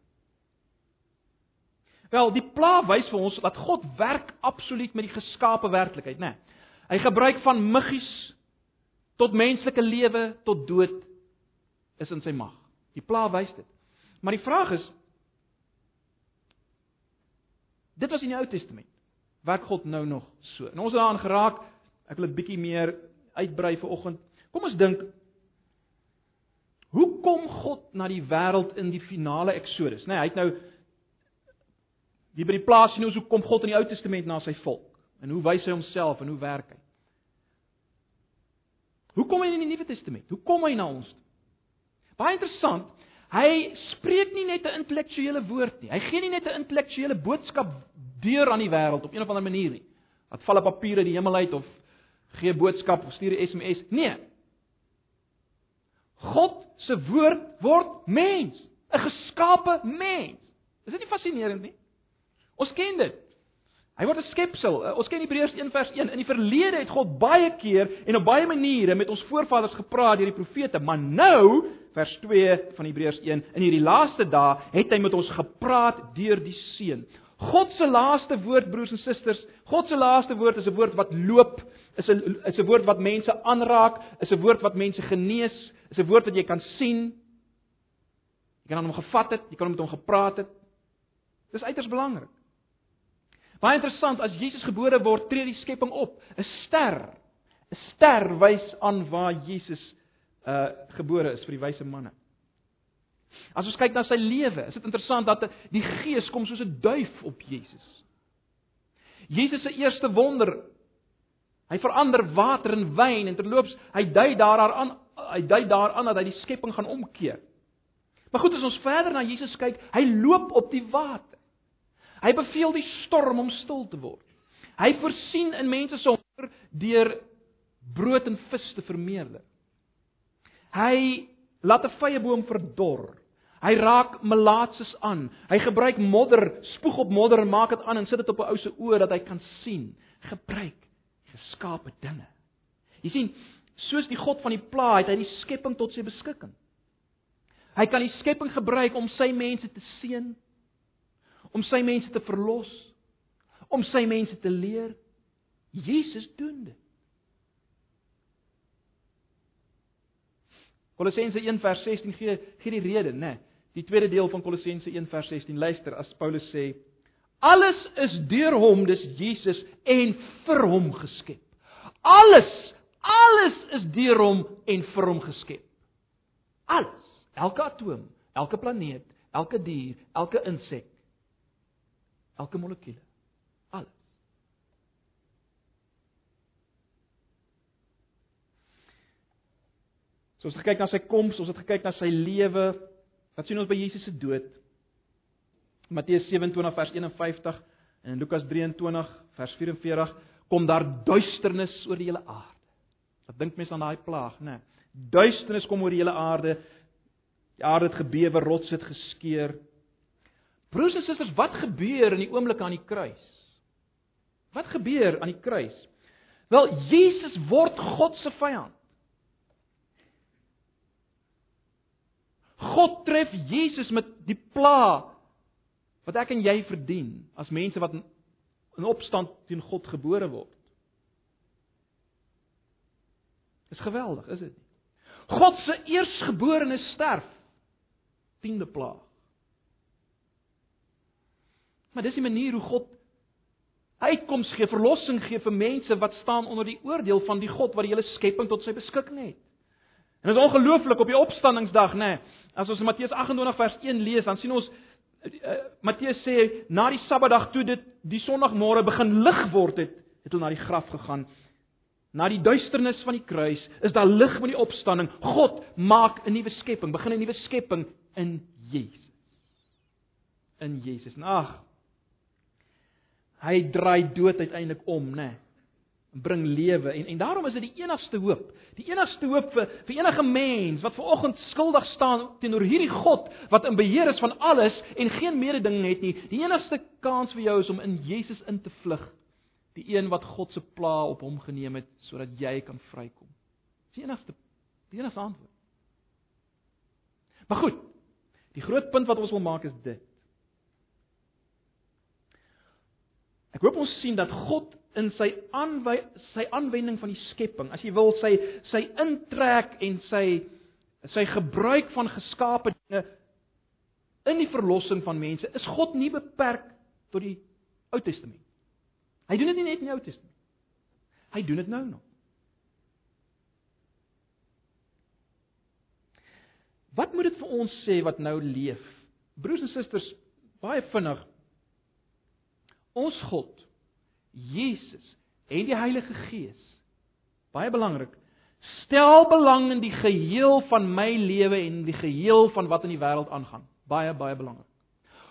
Wel, die pla wys vir ons dat God werk absoluut met die geskape werklikheid, né? Hy gebruik van muggies tot menslike lewe tot dood is in sy mag. Die pla wys dit. Maar die vraag is dit was in die Ou Testament. Werk God nou nog so? En ons het daaraan geraak. Ek wil 'n bietjie meer uitbrei vir oggend. Kom ons dink Hoe kom God na die wêreld in die finale Eksodus? Nee, hy het nou hier by die plaas sien ons hoe kom God in die Ou Testament na sy volk en hoe wys hy homself en hoe werk hy? Hoe kom hy in die Nuwe Testament? Hoe kom hy na ons? Baie interessant. Hy spreek nie net 'n intellektuele woord nie. Hy gee nie net 'n intellektuele boodskap deur aan die wêreld op een of ander manier nie. Wat val 'n papier uit die hemel uit of gee boodskap of stuur 'n SMS? Nee. God se woord word mens, 'n geskape mens. Is dit nie fascinerend nie? Ons ken dit. Hy word 'n skepsel. Uh, ons ken Hebreërs 1 vers 1. In die verlede het God baie keer en op baie maniere met ons voorvaders gepraat deur die profete, maar nou, vers 2 van Hebreërs 1, in hierdie laaste dae het hy met ons gepraat deur die Seun. God se laaste woord, broers en susters, God se laaste woord is 'n woord wat loop, is 'n is 'n woord wat mense aanraak, is 'n woord wat mense genees, is 'n woord wat jy kan sien. Jy kan aan hom gevat het, jy kan met hom gepraat het. Dis uiters belangrik. Baie interessant, as Jesus gebore word, tree die skepping op. 'n Ster. 'n Ster wys aan waar Jesus uh gebore is vir die wyse manne. As ons kyk na sy lewe, is dit interessant dat die Gees kom soos 'n duif op Jesus. Jesus se eerste wonder, hy verander water in wyn en terloops, hy dui daaraan hy dui daaraan dat hy die skepping gaan omkeer. Maar goed, as ons verder na Jesus kyk, hy loop op die water. Hy beveel die storm om stil te word. Hy voorsien in mense se honger deur brood en vis te vermeerder. Hy laat 'n vrye boom verdor. Hy raak melaatses aan. Hy gebruik modder, spoeg op modder en maak dit aan en sit dit op 'n ou se oë dat hy kan sien. Gebruik geskape dinge. Jy sien, soos die God van die plaas het hy die skepping tot sy beskikking. Hy kan die skepping gebruik om sy mense te seën om sy mense te verlos, om sy mense te leer. Jesus doen dit. Kolossense 1 vers 16 gee gee die rede, né? Nee, die tweede deel van Kolossense 1 vers 16. Luister, as Paulus sê: Alles is deur hom, dis Jesus en vir hom geskep. Alles, alles is deur hom en vir hom geskep. Alles, elke atoom, elke planeet, elke dier, elke insek, elke molekuule. Alles. So ons het gekyk na sy koms, ons het gekyk na sy lewe. Wat sien ons by Jesus se dood? Matteus 27 vers 51 en Lukas 23 vers 44 kom daar duisternis oor die hele aarde. Wat dink mense aan daai plaag, né? Nee, duisternis kom oor die hele aarde. Die aarde het gebewe, rots het geskeur. Broers en susters, wat gebeur in die oomblik aan die kruis? Wat gebeur aan die kruis? Wel, Jesus word God se vyand. God tref Jesus met die pla wat ek en jy verdien as mense wat in opstand teen God gebore word. Is geweldig, is dit nie? God se eersgeborene sterf. Tiende pla. Maar dis die manier hoe God uitkoms gee, verlossing gee vir mense wat staan onder die oordeel van die God wat die hele skepping tot sy beskikking het. En dit is ongelooflik op die opstandingsdag, nê. Nee, as ons Matteus 28 vers 1 lees, dan sien ons uh, Matteus sê na die Sabbatdag toe dit die Sondagmôre begin lig word het, het hulle na die graf gegaan. Na die duisternis van die kruis is daar lig met die opstanding. God maak 'n nuwe skepping, begin 'n nuwe skepping in Jesus. In Jesus. Ag. Hy draai dood uiteindelik om, nê. Nee bring lewe en en daarom is dit die enigste hoop. Die enigste hoop vir vir enige mens wat ver oggend skuldig staan teenoor hierdie God wat in beheer is van alles en geen mededinging het nie. Die enigste kans vir jou is om in Jesus in te vlug. Die een wat God se pla op hom geneem het sodat jy kan vrykom. Dis die enigste die enigste antwoord. Maar goed. Die groot punt wat ons wil maak is dit. Ek hoop ons sien dat God in sy aanwy sy aanwending van die skepping, as jy wil sy sy intrek en sy sy gebruik van geskape dinge in die verlossing van mense, is God nie beperk tot die Ou Testament. Hy doen dit nie net in die Ou Testament. Hy doen dit nou nog. Wat moet dit vir ons sê wat nou leef? Broers en susters, baie vinnig. Ons God Jesus en die Heilige Gees. Baie belangrik. Stel belang in die geheel van my lewe en die geheel van wat in die wêreld aangaan. Baie baie belangrik.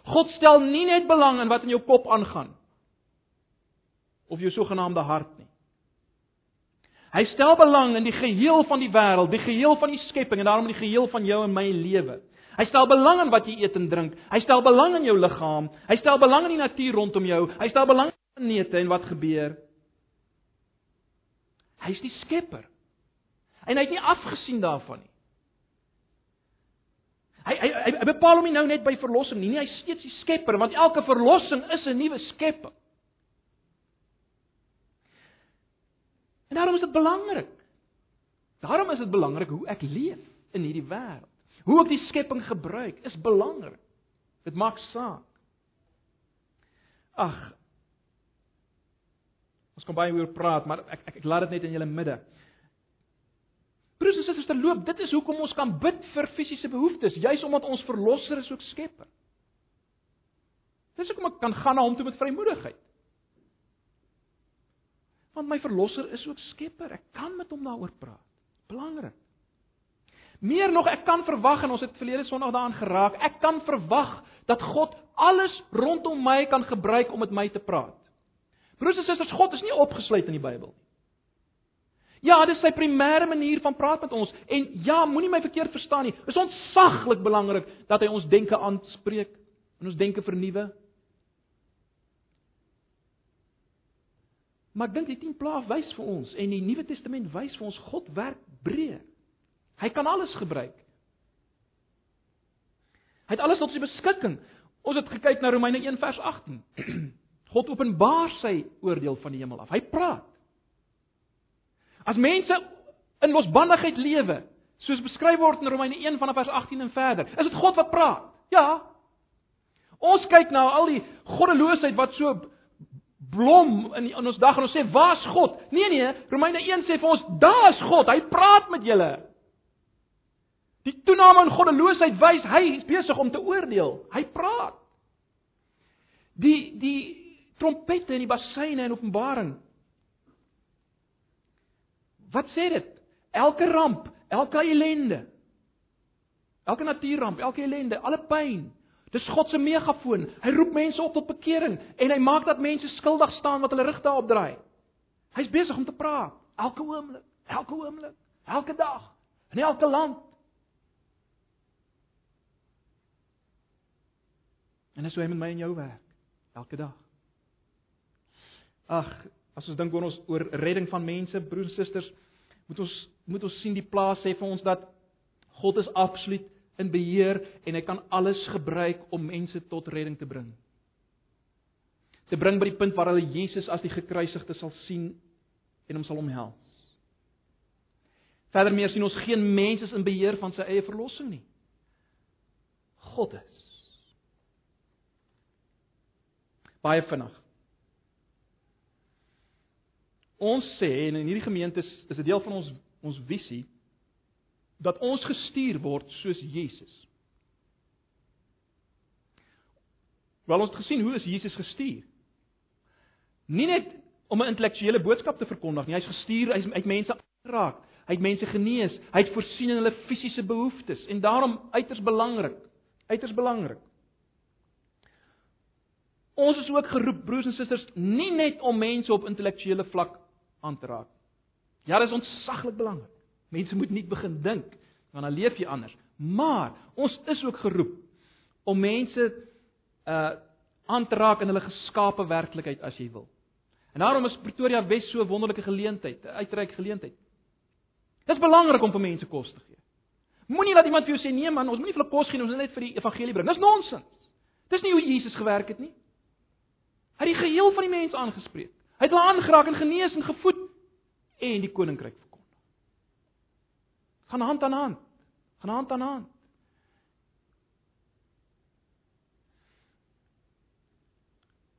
God stel nie net belang in wat in jou kop aangaan of jou sogenaamde hart nie. Hy stel belang in die geheel van die wêreld, die geheel van die skepping en daarom in die geheel van jou en my lewe. Hy stel belang in wat jy eet en drink. Hy stel belang in jou liggaam. Hy stel belang in die natuur rondom jou. Hy stel belang planete en wat gebeur? Hy's die skepper. En hy het nie afgesien daarvan nie. Hy hy hy, hy bepaal hom nie nou net by verlossing nie, nie, hy's steeds die skepper want elke verlossing is 'n nuwe skepping. En daarom is dit belangrik. Daarom is dit belangrik hoe ek leef in hierdie wêreld. Hoe ek die skepping gebruik is belangrik. Dit maak saak. Ag, Ons kan baie oor praat, maar ek ek, ek laat dit net in julle midde. Broers en susters, terloop, dit is hoekom ons kan bid vir fisiese behoeftes, juis omdat ons verlosser is ook skepper. Dis hoekom ek kan gaan na hom toe met vrymoedigheid. Want my verlosser is ook skepper. Ek kan met hom daaroor praat. Belangrik. Meer nog, ek kan verwag en ons het verlede Sondag daaraan geraak. Ek kan verwag dat God alles rondom my kan gebruik om met my te praat. Broers en susters, God is nie opgesluit in die Bybel nie. Ja, dit is sy primêre manier van praat met ons en ja, moenie my verkeerd verstaan nie. Dit is ontsaglik belangrik dat hy ons denke aanspreek en ons denke vernuwe. Maar ek dink die 10 plaae wys vir ons en die Nuwe Testament wys vir ons God werk breër. Hy kan alles gebruik. Hy het alles tot sy beskikking. Ons het gekyk na Romeine 1 vers 18. [CLEARS THROAT] God openbaar sy oordeel van die hemel af. Hy praat. As mense in losbandigheid lewe, soos beskryf word in Romeine 1 vanaf vers 18 en verder, is dit God wat praat. Ja. Ons kyk na al die goddeloosheid wat so blom in, in ons dag en ons sê, "Waar's God?" Nee nee, Romeine 1 sê vir ons, "Daar's God. Hy praat met julle." Die toename in goddeloosheid wys hy is besig om te oordeel. Hy praat. Die die trompette en die bassyne in Openbaring. Wat sê dit? Elke ramp, elke ellende. Elke natuurramp, elke ellende, alle pyn. Dis God se megafoon. Hy roep mense op tot bekering en hy maak dat mense skuldig staan wat hulle rug daarop draai. Hy's besig om te praat elke oomblik, elke oomblik, elke dag, in elke land. En dis hoe hy met my en jou werk elke dag. Ag, as ons dink oor ons oor redding van mense, broers en susters, moet ons moet ons sien die plaas sê vir ons dat God is absoluut in beheer en hy kan alles gebruik om mense tot redding te bring. Te bring by die punt waar hulle Jesus as die gekruisigde sal sien en hom sal omhels. Verder meer sien ons geen mens is in beheer van sy eie verlossing nie. God is. Baie vinnig. Ons sê en in hierdie gemeente is, is 'n deel van ons ons visie dat ons gestuur word soos Jesus. Wel ons het gesien hoe is Jesus gestuur? Nie net om 'n intellektuele boodskap te verkondig nie, hy's gestuur hy's uit mense aangeraak, hy het mense genees, hy het voorsien in hulle fisiese behoeftes en daarom uiters belangrik, uiters belangrik. Ons is ook geroep broers en susters nie net om mense op intellektuele vlak aan te raak. Ja, dit is ontsaglik belangrik. Mense moet nie begin dink want dan leef jy anders. Maar ons is ook geroep om mense uh aan te raak in hulle geskape werklikheid as jy wil. En daarom is Pretoria Wes so 'n wonderlike geleentheid, 'n uitreik geleentheid. Dit is belangrik om vir mense kos te gee. Moenie laat iemand vir jou sê nee man, ons moenie vir hulle kos gee, ons moet net vir die evangelie bring. Dis nonsens. Dis nie hoe Jesus gewerk het nie. Hy het die geheel van die mense aangespreek. Hy het hulle aangeraak en genees en gevoed en die koninkryk gaan hand aan hand. Gaan hand aan hand.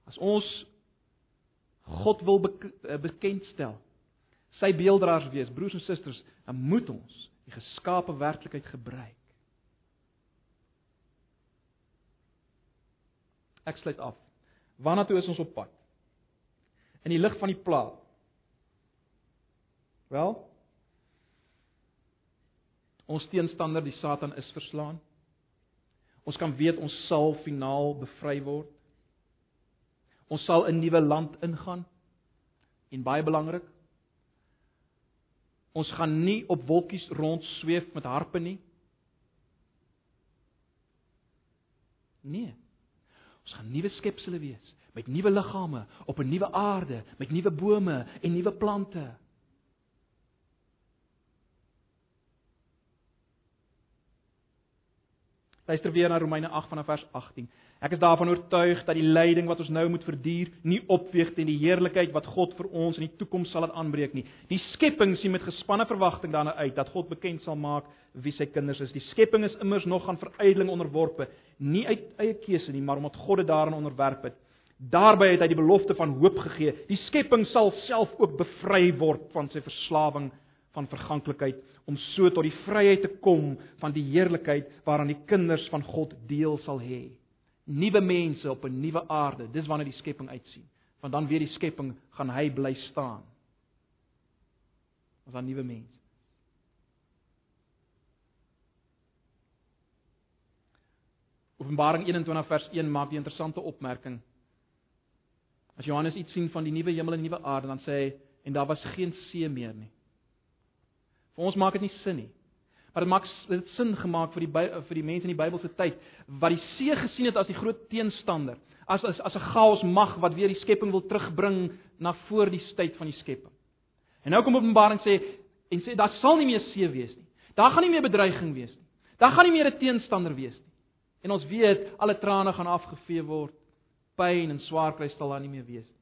As ons God wil eh, bekendstel, sy beelddraers wees, broers en susters, dan moet ons die geskape werklikheid gebruik. Ek sluit af. Waarna toe is ons op pad? In die lig van die plaas. Wel, Ons teenstander, die Satan, is verslaan. Ons kan weet ons sal finaal bevry word. Ons sal 'n nuwe land ingaan. En baie belangrik, ons gaan nie op wolkies rond sweef met harpe nie. Nee. Ons gaan nuwe skepsels wees met nuwe liggame op 'n nuwe aarde, met nuwe bome en nuwe plante. Luister weer na Romeine 8 vanaf vers 18. Ek is daarvan oortuig dat die lyding wat ons nou moet verduur, nie opweeg teen die heerlikheid wat God vir ons in die toekoms sal laat aanbreek nie. Die skepping sien met gespanne verwagting daarna uit dat God bekend sal maak wie sy kinders is. Die skepping is immers nog aan verydeling onderworpe, nie uit eie keuse nie, maar omdat God dit daarin onderwerp het. Daarby het hy die belofte van hoop gegee. Die skepping sal self ook bevry word van sy verslawing van verganklikheid om so tot die vryheid te kom van die heerlikheid waaraan die kinders van God deel sal hê. Nuwe mense op 'n nuwe aarde, dis wanneer die skepping uitsien. Want dan weer die skepping gaan hy bly staan. As 'n nuwe mens. Openbaring 21 vers 1 maak die interessante opmerking. As Johannes iets sien van die nuwe hemel en nuwe aarde, dan sê hy en daar was geen see meer nie. Vir ons maak dit nie sin nie. Maar dit maak dit sin gemaak vir die vir die mense in die Bybelse tyd wat die see gesien het as die groot teenstander, as as as 'n chaos mag wat weer die skepping wil terugbring na voor die tyd van die skepping. En nou kom Openbaring sê en sê daar sal nie meer see wees nie. Daar gaan nie meer bedreiging wees nie. Daar gaan nie meer 'n teenstander wees nie. En ons weet alle trane gaan afgevee word Pyn en swaar kry sal daar nie meer wees nie.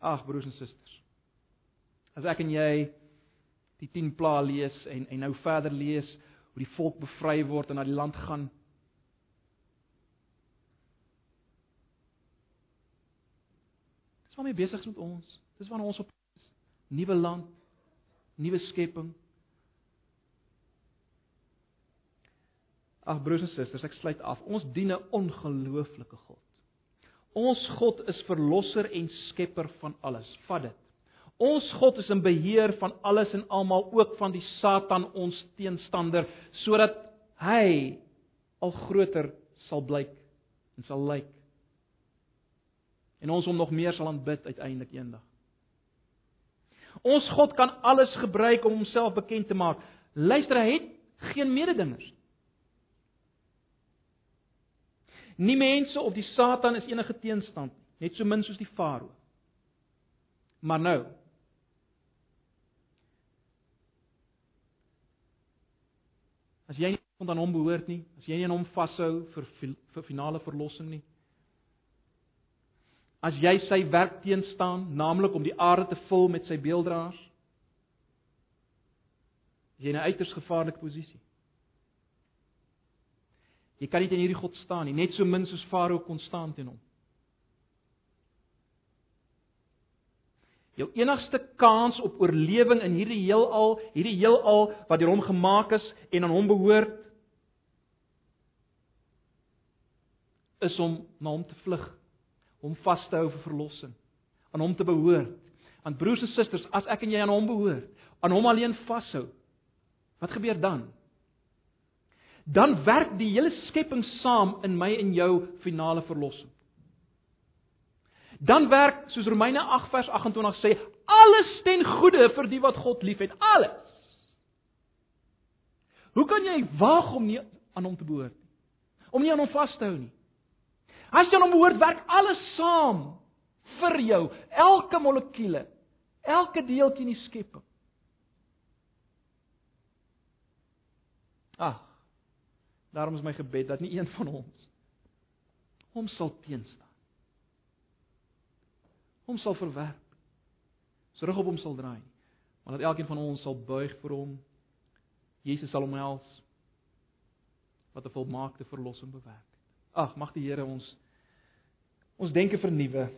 Ag broers en susters. As ek en jy die 10 pla lees en en nou verder lees hoe die volk bevry word en na die land gaan. Dis waarmee besig is met ons. Dis waarna ons op is. Nuwe land, nuwe skepping. Ag broers en susters, ek sluit af. Ons dien 'n ongelooflike God. Ons God is verlosser en skepper van alles. Vat dit. Ons God is in beheer van alles en almal, ook van die Satan ons teenstander, sodat hy al groter sal blyk en sal lyk. En ons hom nog meer sal aanbid uiteindelik eendag. Ons God kan alles gebruik om homself bekend te maak. Luister, hy het geen mededingers. Nie mense of die Satan is enige teenstand, net so min soos die Farao. Maar nou. Nie aan hom behoort nie, as jy nie aan hom vashou vir vir finale verlossing nie. As jy sy werk teenstaan, naamlik om die aarde te vul met sy beelddraers, jy in 'n uiters gevaarlike posisie. Jy kan nie teen hierdie God staan nie, net so min soos Farao kon staan teen hom. Jou enigste kans op oorlewing in hierdie heelal, hierdie heelal wat deur hom gemaak is en aan hom behoort, is om na hom te vlug, hom vas te hou vir verlossing, aan hom te behoort. Want broers en susters, as ek en jy aan hom behoort, aan hom alleen vashou, wat gebeur dan? dan werk die hele skepping saam in my en jou finale verlossing. Dan werk soos Romeine 8 vers 28 sê, alles ten goeie vir die wat God liefhet, alles. Hoe kan jy waag om nie aan hom te behoort nie? Om nie aan hom vas te hou nie. As jy hom behoort, werk alles saam vir jou, elke molekuule, elke deeltjie in die skepping. Ah, Daarom is my gebed dat nie een van ons hom sal teenstaan. Hom sal verwerp. Terug op hom sal draai. Maar dat elkeen van ons sal buig vir hom. Jesus sal omhels wat 'n volmaakte verlossing bewerk. Ag, mag die Here ons ons denke vernuwe.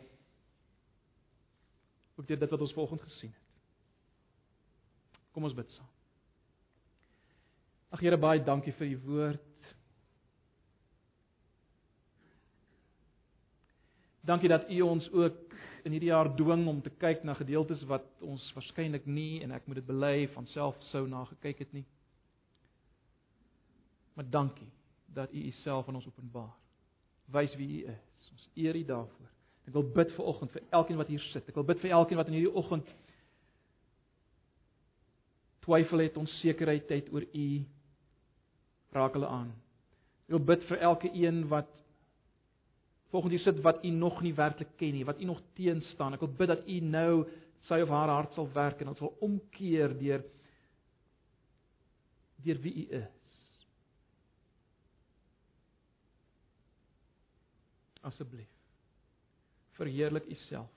Ook dit wat ons vanoggend gesien het. Kom ons bid saam. Ag Here, baie dankie vir u woord. Dankie dat U ons ook in hierdie jaar dwing om te kyk na gedeeltes wat ons waarskynlik nie en ek moet dit bely van self sou na gekyk het nie. Maar dankie dat U Uself aan ons openbaar. Wys wie U is. Ons eer U daarvoor. Ek wil bid vir oggend vir elkeen wat hier sit. Ek wil bid vir elkeen wat in hierdie oggend twyfel het, onsekerheid het oor U. Raak hulle aan. Ek wil bid vir elke een wat volgens hier sit wat u nog nie werklik ken nie, wat u nog teenstaan. Ek wil bid dat u nou sy of haar hart sal werk en ons sal omkeer deur deur wie u is. Asseblief. Verheerlik u self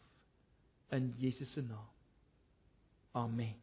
in Jesus se naam. Amen.